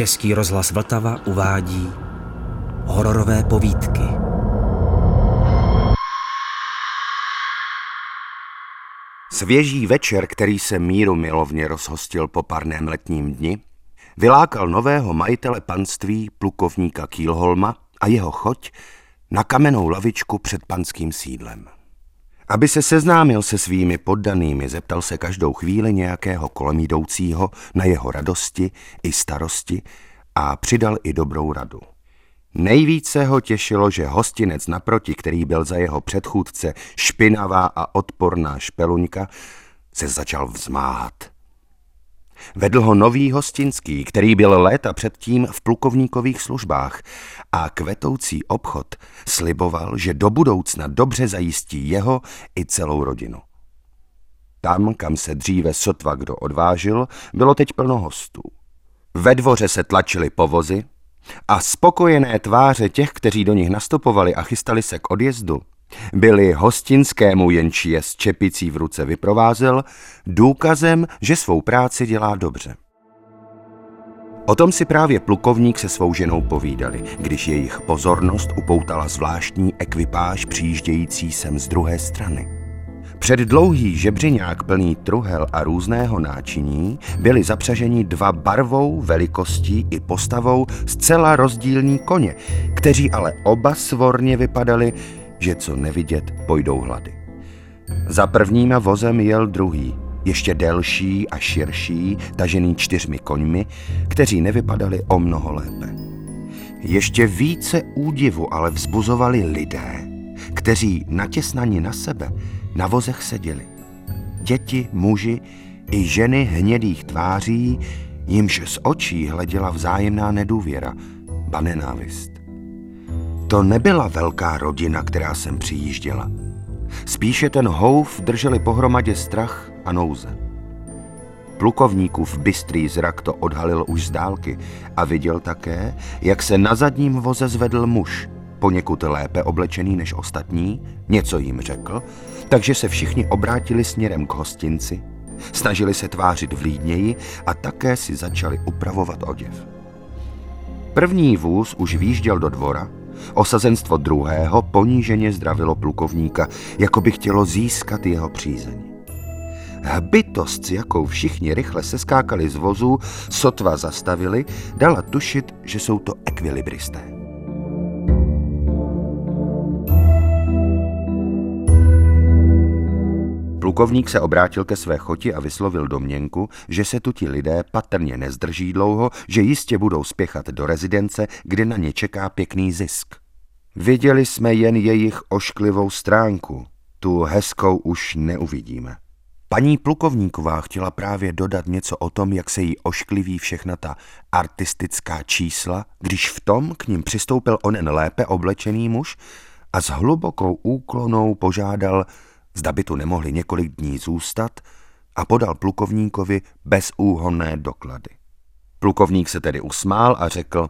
Český rozhlas Vltava uvádí hororové povídky. Svěží večer, který se míru milovně rozhostil po parném letním dni, vylákal nového majitele panství plukovníka Kielholma a jeho choť na kamennou lavičku před panským sídlem. Aby se seznámil se svými poddanými, zeptal se každou chvíli nějakého kolem jdoucího na jeho radosti i starosti a přidal i dobrou radu. Nejvíce ho těšilo, že hostinec naproti, který byl za jeho předchůdce špinavá a odporná špeluňka, se začal vzmáhat. Vedl ho nový hostinský, který byl léta předtím v plukovníkových službách a kvetoucí obchod sliboval, že do budoucna dobře zajistí jeho i celou rodinu. Tam, kam se dříve sotva kdo odvážil, bylo teď plno hostů. Ve dvoře se tlačily povozy a spokojené tváře těch, kteří do nich nastupovali a chystali se k odjezdu, byli hostinskému jenči je s čepicí v ruce vyprovázel důkazem, že svou práci dělá dobře. O tom si právě plukovník se svou ženou povídali, když jejich pozornost upoutala zvláštní ekvipáž přijíždějící sem z druhé strany. Před dlouhý žebřiňák plný truhel a různého náčiní byli zapřaženi dva barvou, velikostí i postavou zcela rozdílní koně, kteří ale oba svorně vypadali, že co nevidět, pojdou hlady. Za prvníma vozem jel druhý, ještě delší a širší, tažený čtyřmi koňmi, kteří nevypadali o mnoho lépe. Ještě více údivu ale vzbuzovali lidé, kteří natěsnaní na sebe na vozech seděli. Děti, muži i ženy hnědých tváří, jimž z očí hleděla vzájemná nedůvěra, ba nenávist. To nebyla velká rodina, která sem přijížděla. Spíše ten houf drželi pohromadě strach a nouze. Plukovníkův bystrý zrak to odhalil už z dálky a viděl také, jak se na zadním voze zvedl muž, poněkud lépe oblečený než ostatní, něco jim řekl, takže se všichni obrátili směrem k hostinci, snažili se tvářit vlídněji a také si začali upravovat oděv. První vůz už výjížděl do dvora Osazenstvo druhého poníženě zdravilo plukovníka, jako by chtělo získat jeho přízeň. Hbitost, jakou všichni rychle seskákali z vozu, sotva zastavili, dala tušit, že jsou to ekvilibristé. Plukovník se obrátil ke své choti a vyslovil domněnku, že se tu ti lidé patrně nezdrží dlouho, že jistě budou spěchat do rezidence, kde na ně čeká pěkný zisk. Viděli jsme jen jejich ošklivou stránku, tu hezkou už neuvidíme. Paní plukovníková chtěla právě dodat něco o tom, jak se jí oškliví všechna ta artistická čísla, když v tom k ním přistoupil onen lépe oblečený muž a s hlubokou úklonou požádal, zda by tu nemohli několik dní zůstat a podal plukovníkovi bezúhonné doklady. Plukovník se tedy usmál a řekl,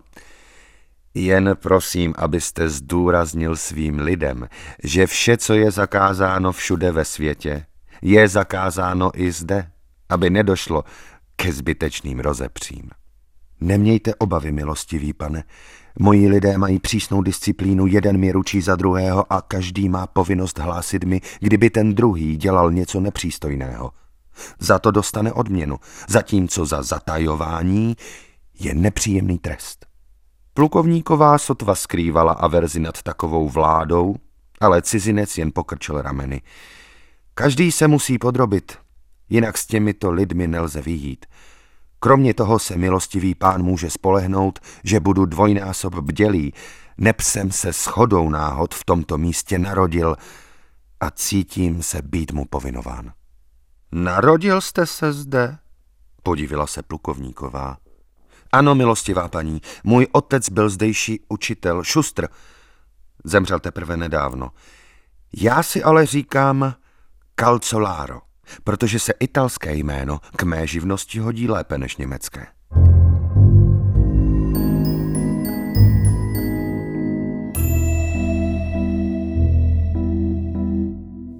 jen prosím, abyste zdůraznil svým lidem, že vše, co je zakázáno všude ve světě, je zakázáno i zde, aby nedošlo ke zbytečným rozepřím. Nemějte obavy, milostivý pane. Moji lidé mají přísnou disciplínu, jeden mi ručí za druhého a každý má povinnost hlásit mi, kdyby ten druhý dělal něco nepřístojného. Za to dostane odměnu, zatímco za zatajování je nepříjemný trest. Plukovníková sotva skrývala averzi nad takovou vládou, ale cizinec jen pokrčil rameny. Každý se musí podrobit, jinak s těmito lidmi nelze vyjít. Kromě toho se milostivý pán může spolehnout, že budu dvojnásob bdělý, neb jsem se shodou náhod v tomto místě narodil a cítím se být mu povinován. Narodil jste se zde? Podivila se plukovníková. Ano, milostivá paní, můj otec byl zdejší učitel, šustr. Zemřel teprve nedávno. Já si ale říkám Calzolaro, protože se italské jméno k mé živnosti hodí lépe než německé.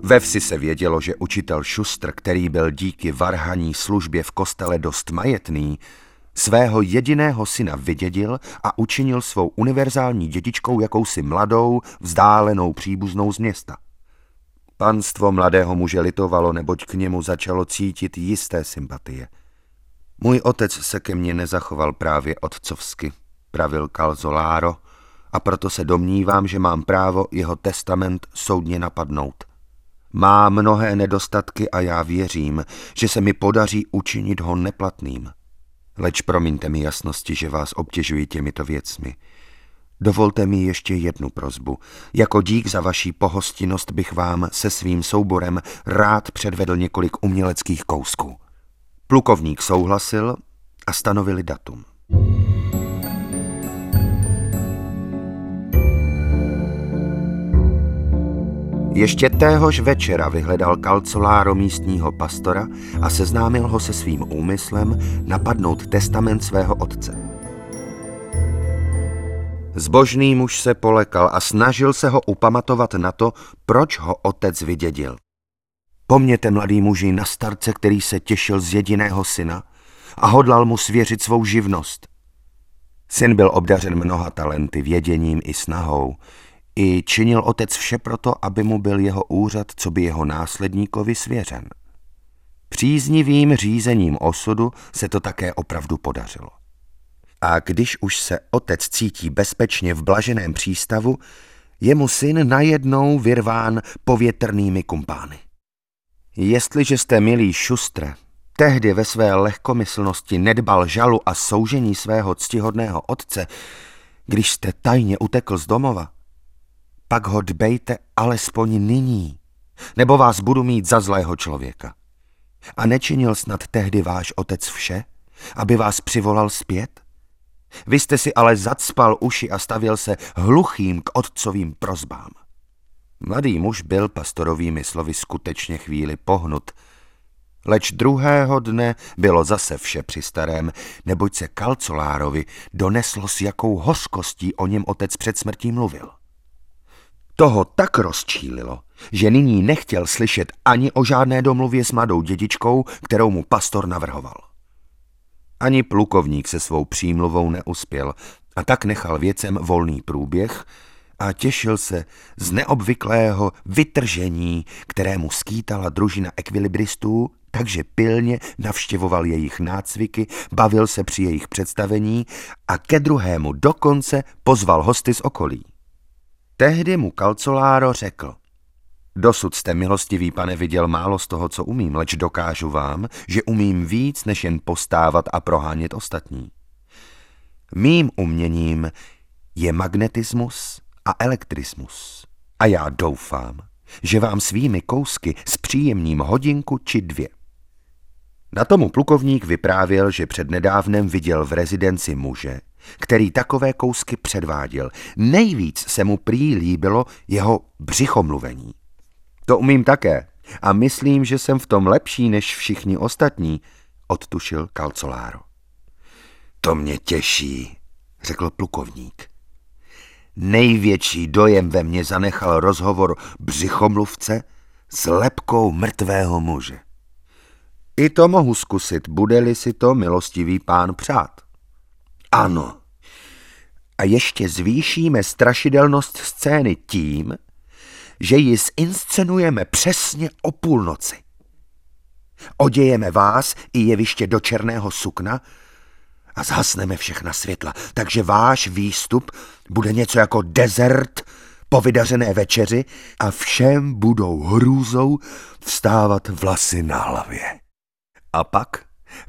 Ve vsi se vědělo, že učitel Šustr, který byl díky varhaní službě v kostele dost majetný, svého jediného syna vydědil a učinil svou univerzální dědičkou jakousi mladou, vzdálenou příbuznou z města. Panstvo mladého muže litovalo, neboť k němu začalo cítit jisté sympatie. Můj otec se ke mně nezachoval právě otcovsky, pravil Calzolaro, a proto se domnívám, že mám právo jeho testament soudně napadnout. Má mnohé nedostatky a já věřím, že se mi podaří učinit ho neplatným. Leč promiňte mi jasnosti, že vás obtěžuji těmito věcmi. Dovolte mi ještě jednu prozbu. Jako dík za vaší pohostinnost bych vám se svým souborem rád předvedl několik uměleckých kousků. Plukovník souhlasil a stanovili datum. Ještě téhož večera vyhledal Calcolaro místního pastora a seznámil ho se svým úmyslem napadnout testament svého otce. Zbožný muž se polekal a snažil se ho upamatovat na to, proč ho otec vydědil. Pomněte, mladý muži, na starce, který se těšil z jediného syna a hodlal mu svěřit svou živnost. Syn byl obdařen mnoha talenty, věděním i snahou, i činil otec vše proto, aby mu byl jeho úřad, co by jeho následníkovi svěřen. Příznivým řízením osudu se to také opravdu podařilo. A když už se otec cítí bezpečně v blaženém přístavu, je mu syn najednou vyrván povětrnými kumpány. Jestliže jste, milý šustre, tehdy ve své lehkomyslnosti nedbal žalu a soužení svého ctihodného otce, když jste tajně utekl z domova, pak ho dbejte alespoň nyní, nebo vás budu mít za zlého člověka. A nečinil snad tehdy váš otec vše, aby vás přivolal zpět? Vy jste si ale zacpal uši a stavil se hluchým k otcovým prozbám. Mladý muž byl pastorovými slovy skutečně chvíli pohnut, leč druhého dne bylo zase vše při starém, neboť se Kalcolárovi doneslo s jakou hořkostí o něm otec před smrtí mluvil. Toho tak rozčílilo, že nyní nechtěl slyšet ani o žádné domluvě s mladou dědičkou, kterou mu pastor navrhoval. Ani plukovník se svou přímluvou neuspěl a tak nechal věcem volný průběh a těšil se z neobvyklého vytržení, kterému skýtala družina ekvilibristů, takže pilně navštěvoval jejich nácviky, bavil se při jejich představení a ke druhému dokonce pozval hosty z okolí. Tehdy mu Calcoláro řekl, Dosud jste, milostivý pane, viděl málo z toho, co umím, leč dokážu vám, že umím víc, než jen postávat a prohánět ostatní. Mým uměním je magnetismus a elektrismus. A já doufám, že vám svými kousky zpříjemním hodinku či dvě. Na tomu plukovník vyprávěl, že přednedávnem viděl v rezidenci muže, který takové kousky předváděl. Nejvíc se mu prý líbilo jeho břichomluvení. To umím také a myslím, že jsem v tom lepší než všichni ostatní, odtušil Calcolaro. To mě těší, řekl plukovník. Největší dojem ve mně zanechal rozhovor břichomluvce s lepkou mrtvého muže. I to mohu zkusit, bude-li si to milostivý pán přát. Ano. A ještě zvýšíme strašidelnost scény tím, že ji zinscenujeme přesně o půlnoci. Odějeme vás i jeviště do černého sukna a zhasneme všechna světla, takže váš výstup bude něco jako desert po vydařené večeři a všem budou hrůzou vstávat vlasy na hlavě. A pak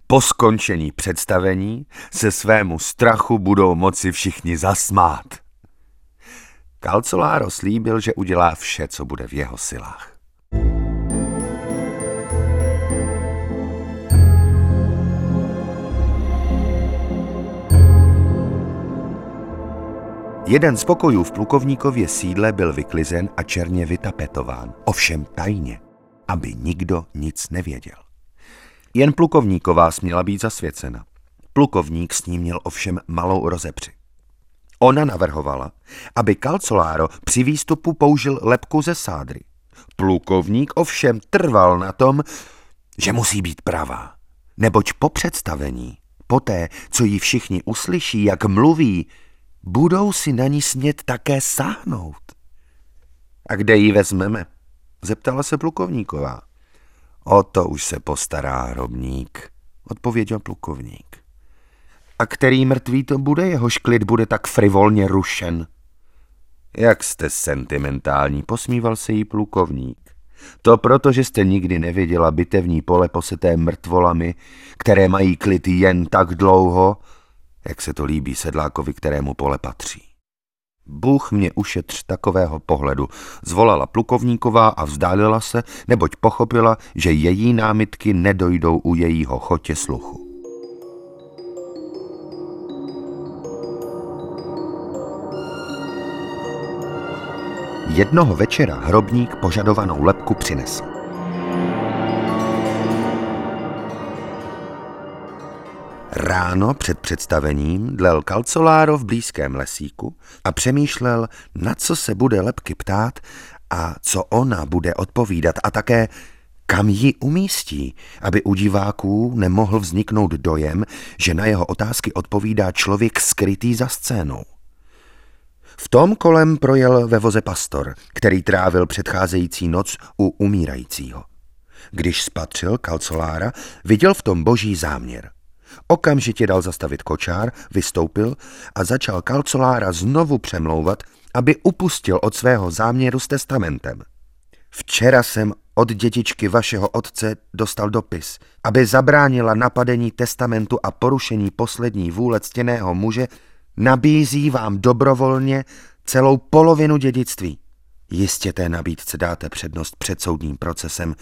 po skončení představení se svému strachu budou moci všichni zasmát. Calcolaro slíbil, že udělá vše, co bude v jeho silách. Jeden z pokojů v plukovníkově sídle byl vyklizen a černě vytapetován, ovšem tajně, aby nikdo nic nevěděl. Jen plukovníková směla být zasvěcena. Plukovník s ní měl ovšem malou rozepři. Ona navrhovala, aby Calcolaro při výstupu použil lepku ze sádry. Plukovník ovšem trval na tom, že musí být pravá, neboť po představení poté, co ji všichni uslyší, jak mluví, budou si na ní smět také sáhnout. A kde ji vezmeme? Zeptala se plukovníková. O to už se postará hrobník, odpověděl plukovník. A který mrtvý to bude, jehož klid bude tak frivolně rušen? Jak jste sentimentální, posmíval se jí plukovník. To proto, že jste nikdy neviděla bitevní pole poseté mrtvolami, které mají klid jen tak dlouho, jak se to líbí sedlákovi, kterému pole patří. Bůh mě ušetř takového pohledu, zvolala plukovníková a vzdálila se, neboť pochopila, že její námitky nedojdou u jejího chotě sluchu. Jednoho večera hrobník požadovanou lepku přinesl. Ráno před představením dlel Kalcoláro v blízkém lesíku a přemýšlel, na co se bude lepky ptát a co ona bude odpovídat a také kam ji umístí, aby u diváků nemohl vzniknout dojem, že na jeho otázky odpovídá člověk skrytý za scénou. V tom kolem projel ve voze pastor, který trávil předcházející noc u umírajícího. Když spatřil kalcolára, viděl v tom boží záměr. Okamžitě dal zastavit kočár, vystoupil a začal kalcolára znovu přemlouvat, aby upustil od svého záměru s testamentem. Včera jsem od dětičky vašeho otce dostal dopis, aby zabránila napadení testamentu a porušení poslední vůle ctěného muže, nabízí vám dobrovolně celou polovinu dědictví. Jistě té nabídce dáte přednost před soudním procesem,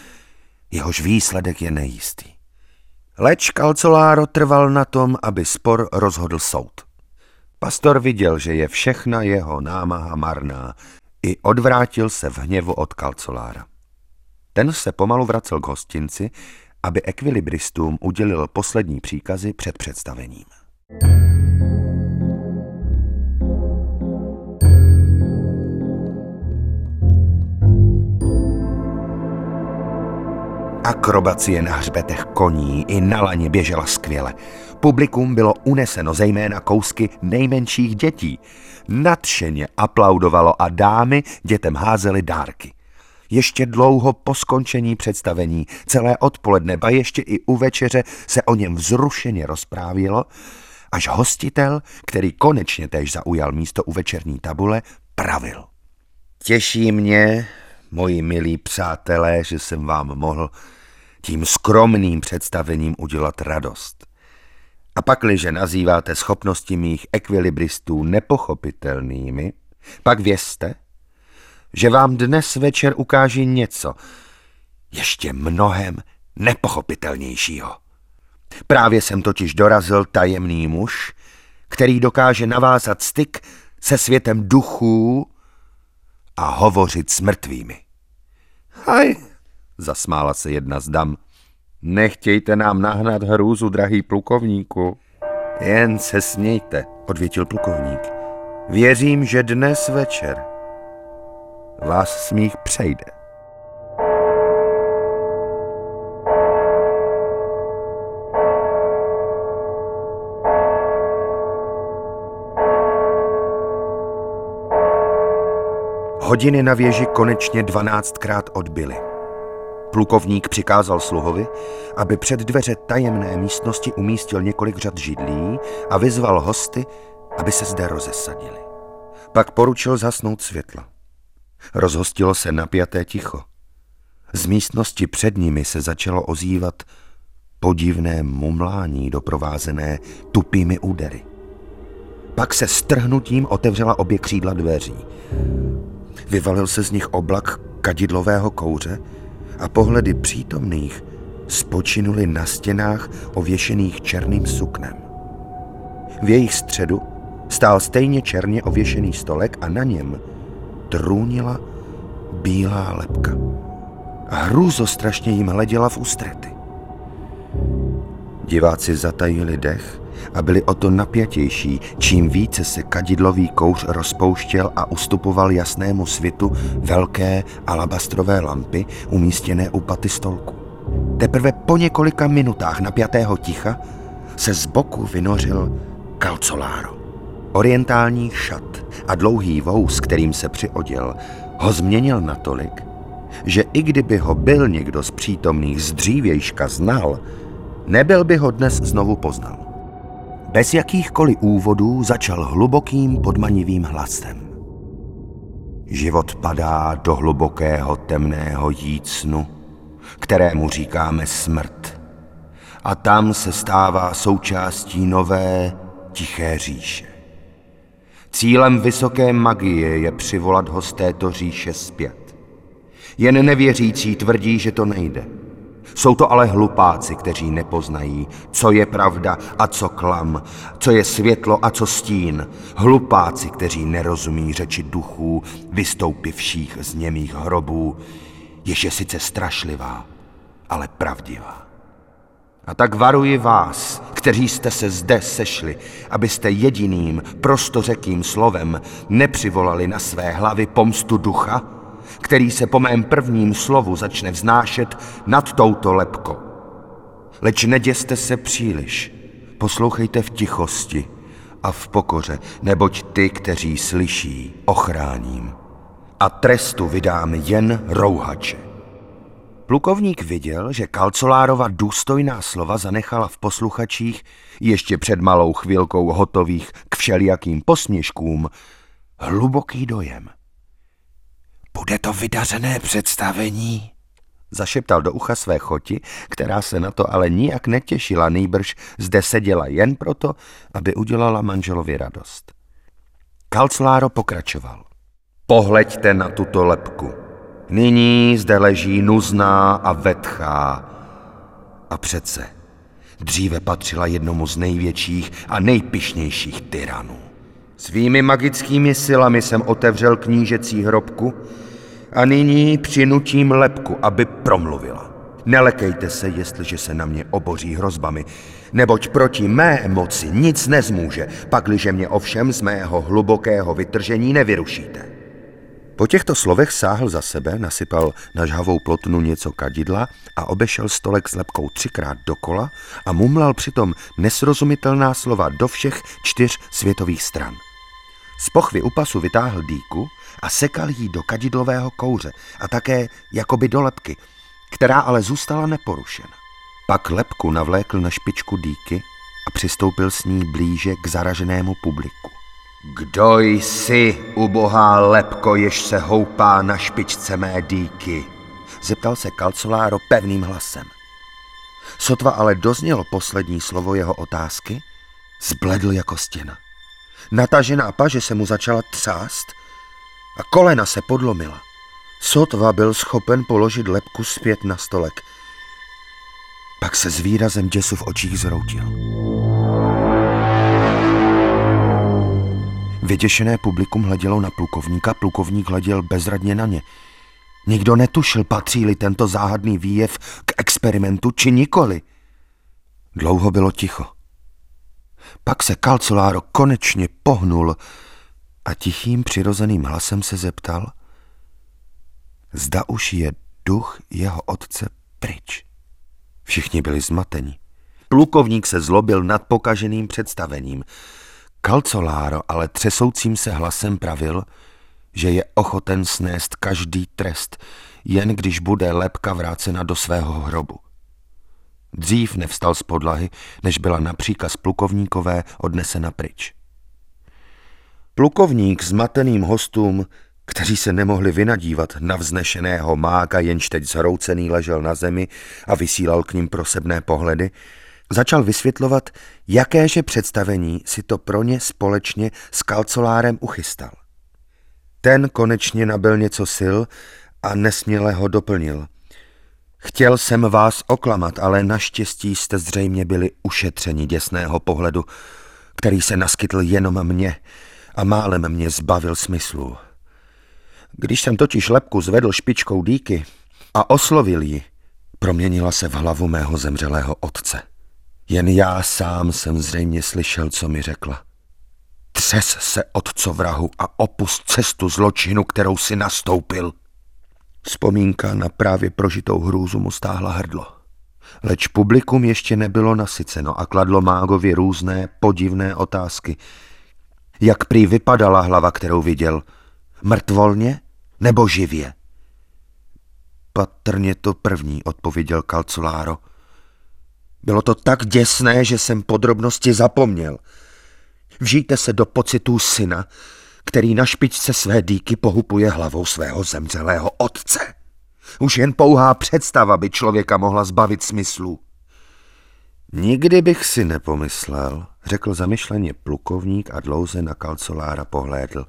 jehož výsledek je nejistý. Leč Calcolaro trval na tom, aby spor rozhodl soud. Pastor viděl, že je všechna jeho námaha marná, i odvrátil se v hněvu od Calcolára. Ten se pomalu vracel k hostinci, aby ekvilibristům udělil poslední příkazy před představením. Akrobacie na hřbetech koní i na laně běžela skvěle. Publikum bylo uneseno zejména kousky nejmenších dětí. Nadšeně aplaudovalo a dámy dětem házely dárky. Ještě dlouho po skončení představení, celé odpoledne, ba ještě i u večeře se o něm vzrušeně rozprávělo, až hostitel, který konečně též zaujal místo u večerní tabule, pravil. Těší mě, moji milí přátelé, že jsem vám mohl tím skromným představením udělat radost. A pakliže nazýváte schopnosti mých ekvilibristů nepochopitelnými, pak vězte, že vám dnes večer ukáží něco ještě mnohem nepochopitelnějšího. Právě jsem totiž dorazil tajemný muž, který dokáže navázat styk se světem duchů a hovořit s mrtvými. Haj, zasmála se jedna z dam. Nechtějte nám nahnat hrůzu, drahý plukovníku. Jen se smějte, odvětil plukovník. Věřím, že dnes večer vás smích přejde. Hodiny na věži konečně dvanáctkrát odbyly. Plukovník přikázal sluhovi, aby před dveře tajemné místnosti umístil několik řad židlí a vyzval hosty, aby se zde rozesadili. Pak poručil zhasnout světla. Rozhostilo se napjaté ticho. Z místnosti před nimi se začalo ozývat podivné mumlání doprovázené tupými údery. Pak se strhnutím otevřela obě křídla dveří. Vyvalil se z nich oblak kadidlového kouře a pohledy přítomných spočinuli na stěnách ověšených černým suknem. V jejich středu stál stejně černě ověšený stolek a na něm trůnila bílá lepka. Hrůzo strašně jim hleděla v ústrety. Diváci zatajili dech a byli o to napjatější, čím více se kadidlový kouř rozpouštěl a ustupoval jasnému svitu velké alabastrové lampy umístěné u paty stolku. Teprve po několika minutách napjatého ticha se z boku vynořil Calzolaro. Orientální šat a dlouhý vous, kterým se přioděl, ho změnil natolik, že i kdyby ho byl někdo z přítomných z dřívějška znal, nebyl by ho dnes znovu poznal. Bez jakýchkoliv úvodů začal hlubokým podmanivým hlasem. Život padá do hlubokého temného jícnu, kterému říkáme smrt. A tam se stává součástí nové, tiché říše. Cílem vysoké magie je přivolat ho z této říše zpět. Jen nevěřící tvrdí, že to nejde. Jsou to ale hlupáci, kteří nepoznají, co je pravda a co klam, co je světlo a co stín. Hlupáci, kteří nerozumí řeči duchů, vystoupivších z němých hrobů, jež je sice strašlivá, ale pravdivá. A tak varuji vás, kteří jste se zde sešli, abyste jediným prostořekým slovem nepřivolali na své hlavy pomstu ducha, který se po mém prvním slovu začne vznášet nad touto lepkou. Leč neděste se příliš, poslouchejte v tichosti a v pokoře, neboť ty, kteří slyší, ochráním. A trestu vydám jen rouhače. Plukovník viděl, že Kalcolárova důstojná slova zanechala v posluchačích ještě před malou chvilkou hotových k všelijakým posměškům hluboký dojem. Bude to vydařené představení? Zašeptal do ucha své choti, která se na to ale nijak netěšila, nýbrž zde seděla jen proto, aby udělala manželovi radost. Kalcláro pokračoval. Pohleďte na tuto lepku. Nyní zde leží nuzná a vetchá. A přece, dříve patřila jednomu z největších a nejpišnějších tyranů. Svými magickými silami jsem otevřel knížecí hrobku a nyní přinutím lepku, aby promluvila. Nelekejte se, jestliže se na mě oboří hrozbami, neboť proti mé moci nic nezmůže, pakliže mě ovšem z mého hlubokého vytržení nevyrušíte. Po těchto slovech sáhl za sebe, nasypal na žhavou plotnu něco kadidla a obešel stolek s lepkou třikrát dokola a mumlal přitom nesrozumitelná slova do všech čtyř světových stran. Z pochvy u pasu vytáhl dýku a sekal jí do kadidlového kouře a také jakoby do lepky, která ale zůstala neporušena. Pak lepku navlékl na špičku dýky a přistoupil s ní blíže k zaraženému publiku. Kdo jsi, ubohá lepko, jež se houpá na špičce mé dýky? Zeptal se Kalcoláro pevným hlasem. Sotva ale doznělo poslední slovo jeho otázky, zbledl jako stěna. Natažená paže se mu začala třást a kolena se podlomila. Sotva byl schopen položit lepku zpět na stolek. Pak se s výrazem děsu v očích zroutil. Vyděšené publikum hledělo na plukovníka, plukovník hleděl bezradně na ně. Nikdo netušil, patří-li tento záhadný výjev k experimentu či nikoli. Dlouho bylo ticho. Pak se Calcolaro konečně pohnul a tichým přirozeným hlasem se zeptal, zda už je duch jeho otce pryč. Všichni byli zmateni. Plukovník se zlobil nad pokaženým představením. Calcolaro ale třesoucím se hlasem pravil, že je ochoten snést každý trest, jen když bude lepka vrácena do svého hrobu. Dřív nevstal z podlahy, než byla na příkaz plukovníkové odnesena pryč. Plukovník s mateným hostům, kteří se nemohli vynadívat na vznešeného mága, jenž teď zhroucený ležel na zemi a vysílal k ním prosebné pohledy, začal vysvětlovat, jakéže představení si to pro ně společně s kalcolárem uchystal. Ten konečně nabil něco sil a nesměle ho doplnil – Chtěl jsem vás oklamat, ale naštěstí jste zřejmě byli ušetřeni děsného pohledu, který se naskytl jenom mně a málem mě zbavil smyslu. Když jsem totiž lepku zvedl špičkou dýky a oslovil ji, proměnila se v hlavu mého zemřelého otce. Jen já sám jsem zřejmě slyšel, co mi řekla. Třes se, otco vrahu, a opust cestu zločinu, kterou si nastoupil. Vzpomínka na právě prožitou hrůzu mu stáhla hrdlo. Leč publikum ještě nebylo nasyceno a kladlo mágovi různé podivné otázky. Jak prý vypadala hlava, kterou viděl? Mrtvolně nebo živě? Patrně to první, odpověděl Calcularo. Bylo to tak děsné, že jsem podrobnosti zapomněl. Vžijte se do pocitů syna, který na špičce své dýky pohupuje hlavou svého zemřelého otce. Už jen pouhá představa by člověka mohla zbavit smyslu. Nikdy bych si nepomyslel, řekl zamyšleně plukovník a dlouze na kalcolára pohlédl,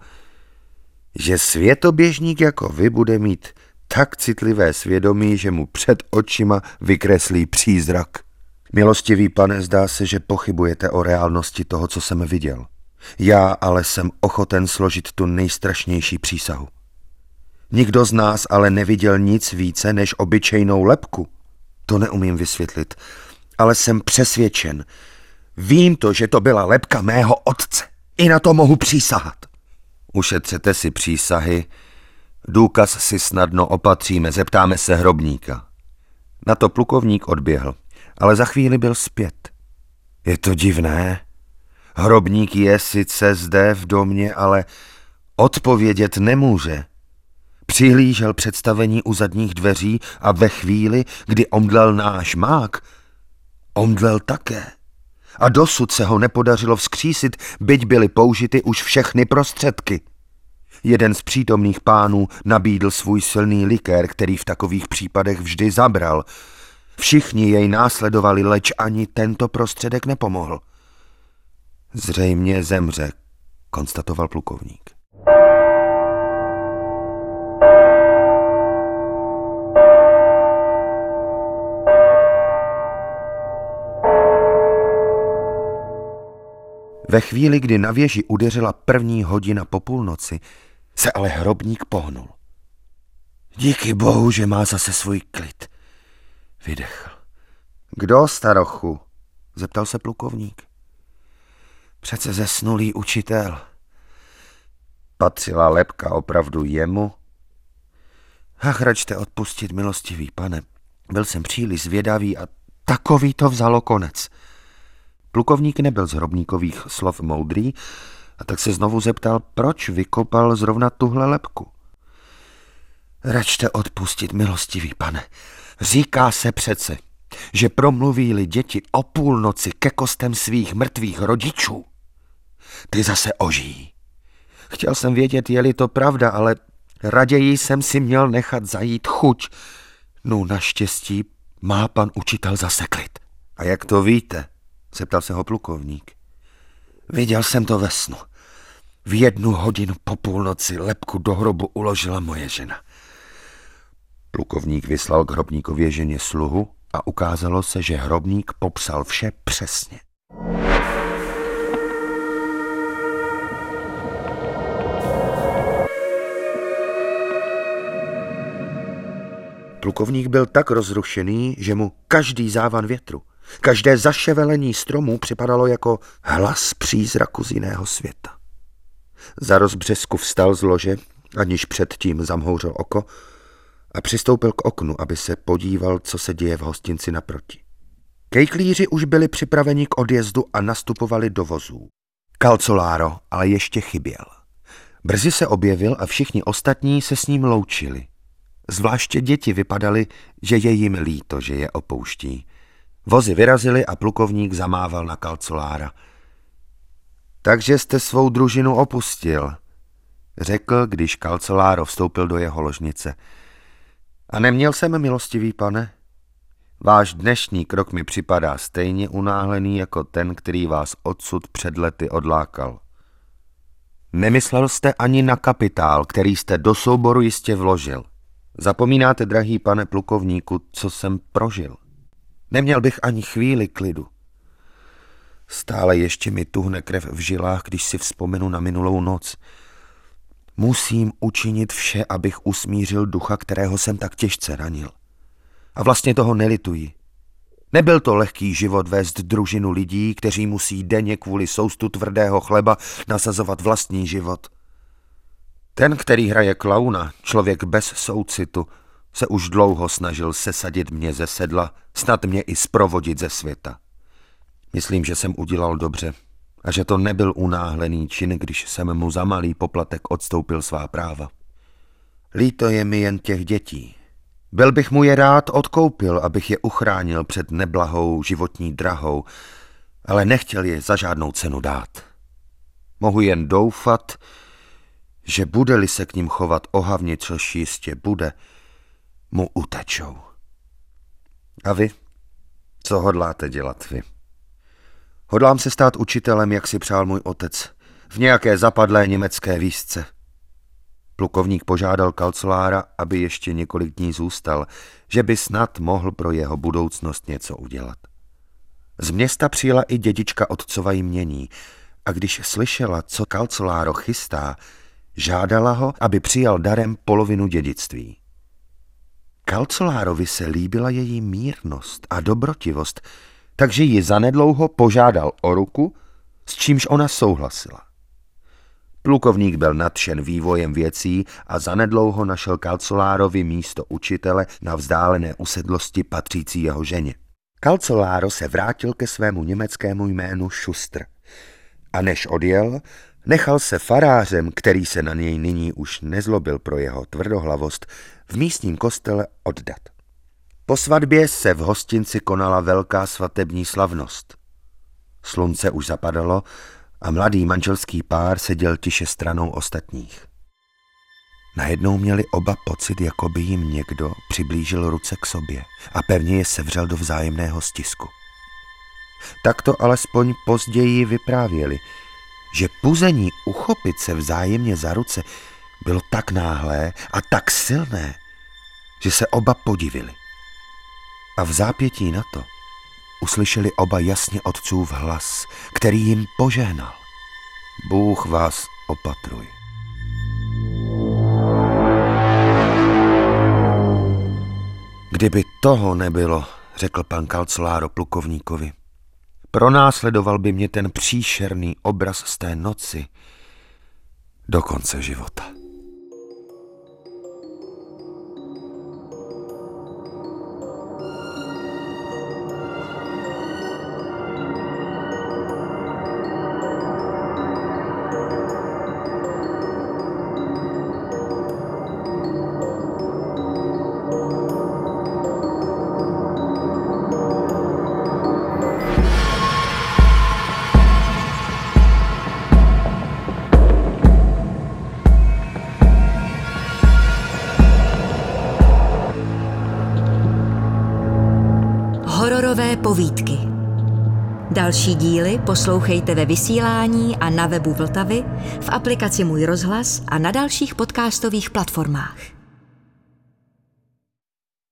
že světoběžník jako vy bude mít tak citlivé svědomí, že mu před očima vykreslí přízrak. Milostivý pane, zdá se, že pochybujete o reálnosti toho, co jsem viděl. Já ale jsem ochoten složit tu nejstrašnější přísahu. Nikdo z nás ale neviděl nic více než obyčejnou lepku. To neumím vysvětlit, ale jsem přesvědčen. Vím to, že to byla lepka mého otce. I na to mohu přísahat. Ušetřete si přísahy, důkaz si snadno opatříme, zeptáme se hrobníka. Na to plukovník odběhl, ale za chvíli byl zpět. Je to divné. Hrobník je sice zde v domě, ale odpovědět nemůže. Přihlížel představení u zadních dveří a ve chvíli, kdy omdlel náš mák, omdlel také. A dosud se ho nepodařilo vzkřísit, byť byly použity už všechny prostředky. Jeden z přítomných pánů nabídl svůj silný likér, který v takových případech vždy zabral. Všichni jej následovali, leč ani tento prostředek nepomohl. Zřejmě zemře, konstatoval plukovník. Ve chvíli, kdy na věži udeřila první hodina po půlnoci, se ale hrobník pohnul. Díky bohu, že má zase svůj klid. Vydechl. Kdo, starochu? Zeptal se plukovník. Přece zesnulý učitel. Patřila lepka opravdu jemu? Ach, račte odpustit, milostivý pane. Byl jsem příliš zvědavý a takový to vzalo konec. Plukovník nebyl z hrobníkových slov moudrý a tak se znovu zeptal, proč vykopal zrovna tuhle lepku. Račte odpustit, milostivý pane. Říká se přece, že promluví-li děti o půlnoci ke kostem svých mrtvých rodičů, ty zase ožijí. Chtěl jsem vědět, je-li to pravda, ale raději jsem si měl nechat zajít chuť. No naštěstí má pan učitel zase klid. A jak to víte? zeptal se ho plukovník. Viděl jsem to ve snu. V jednu hodinu po půlnoci lepku do hrobu uložila moje žena. Plukovník vyslal k hrobníkově ženě sluhu a ukázalo se, že hrobník popsal vše přesně. Plukovník byl tak rozrušený, že mu každý závan větru, každé zaševelení stromů připadalo jako hlas přízraku z jiného světa. Za rozbřesku vstal z lože, aniž předtím zamhouřil oko, a přistoupil k oknu, aby se podíval, co se děje v hostinci naproti. Kejklíři už byli připraveni k odjezdu a nastupovali do vozů. Calcolaro ale ještě chyběl. Brzy se objevil a všichni ostatní se s ním loučili. Zvláště děti vypadaly, že je jim líto, že je opouští. Vozy vyrazily a plukovník zamával na kalcolára. Takže jste svou družinu opustil, řekl, když kalcoláro vstoupil do jeho ložnice. A neměl jsem milostivý, pane? Váš dnešní krok mi připadá stejně unáhlený jako ten, který vás odsud před lety odlákal. Nemyslel jste ani na kapitál, který jste do souboru jistě vložil. Zapomínáte, drahý pane plukovníku, co jsem prožil. Neměl bych ani chvíli klidu. Stále ještě mi tuhne krev v žilách, když si vzpomenu na minulou noc. Musím učinit vše, abych usmířil ducha, kterého jsem tak těžce ranil. A vlastně toho nelituji. Nebyl to lehký život vést družinu lidí, kteří musí denně kvůli soustu tvrdého chleba nasazovat vlastní život – ten, který hraje klauna, člověk bez soucitu, se už dlouho snažil sesadit mě ze sedla, snad mě i sprovodit ze světa. Myslím, že jsem udělal dobře a že to nebyl unáhlený čin, když jsem mu za malý poplatek odstoupil svá práva. Líto je mi jen těch dětí. Byl bych mu je rád odkoupil, abych je uchránil před neblahou životní drahou, ale nechtěl je za žádnou cenu dát. Mohu jen doufat, že bude-li se k ním chovat ohavně, což jistě bude, mu utečou. A vy? Co hodláte dělat vy? Hodlám se stát učitelem, jak si přál můj otec, v nějaké zapadlé německé výzce. Plukovník požádal kalcolára, aby ještě několik dní zůstal, že by snad mohl pro jeho budoucnost něco udělat. Z města přijela i dědička otcova jmění a když slyšela, co kalcoláro chystá, žádala ho, aby přijal darem polovinu dědictví. Kalcolárovi se líbila její mírnost a dobrotivost, takže ji zanedlouho požádal o ruku, s čímž ona souhlasila. Plukovník byl nadšen vývojem věcí a zanedlouho našel Kalcolárovi místo učitele na vzdálené usedlosti patřící jeho ženě. Kalcoláro se vrátil ke svému německému jménu Šustr a než odjel, nechal se farářem, který se na něj nyní už nezlobil pro jeho tvrdohlavost, v místním kostele oddat. Po svatbě se v hostinci konala velká svatební slavnost. Slunce už zapadalo a mladý manželský pár seděl tiše stranou ostatních. Najednou měli oba pocit, jako by jim někdo přiblížil ruce k sobě a pevně je sevřel do vzájemného stisku. Tak to alespoň později vyprávěli, že puzení uchopit se vzájemně za ruce bylo tak náhlé a tak silné, že se oba podivili. A v zápětí na to uslyšeli oba jasně otcův hlas, který jim požehnal. Bůh vás opatruj. Kdyby toho nebylo, řekl pan Kalcoláro plukovníkovi, pronásledoval by mě ten příšerný obraz z té noci do konce života. Další díly poslouchejte ve vysílání a na webu Vltavy, v aplikaci Můj rozhlas a na dalších podcastových platformách.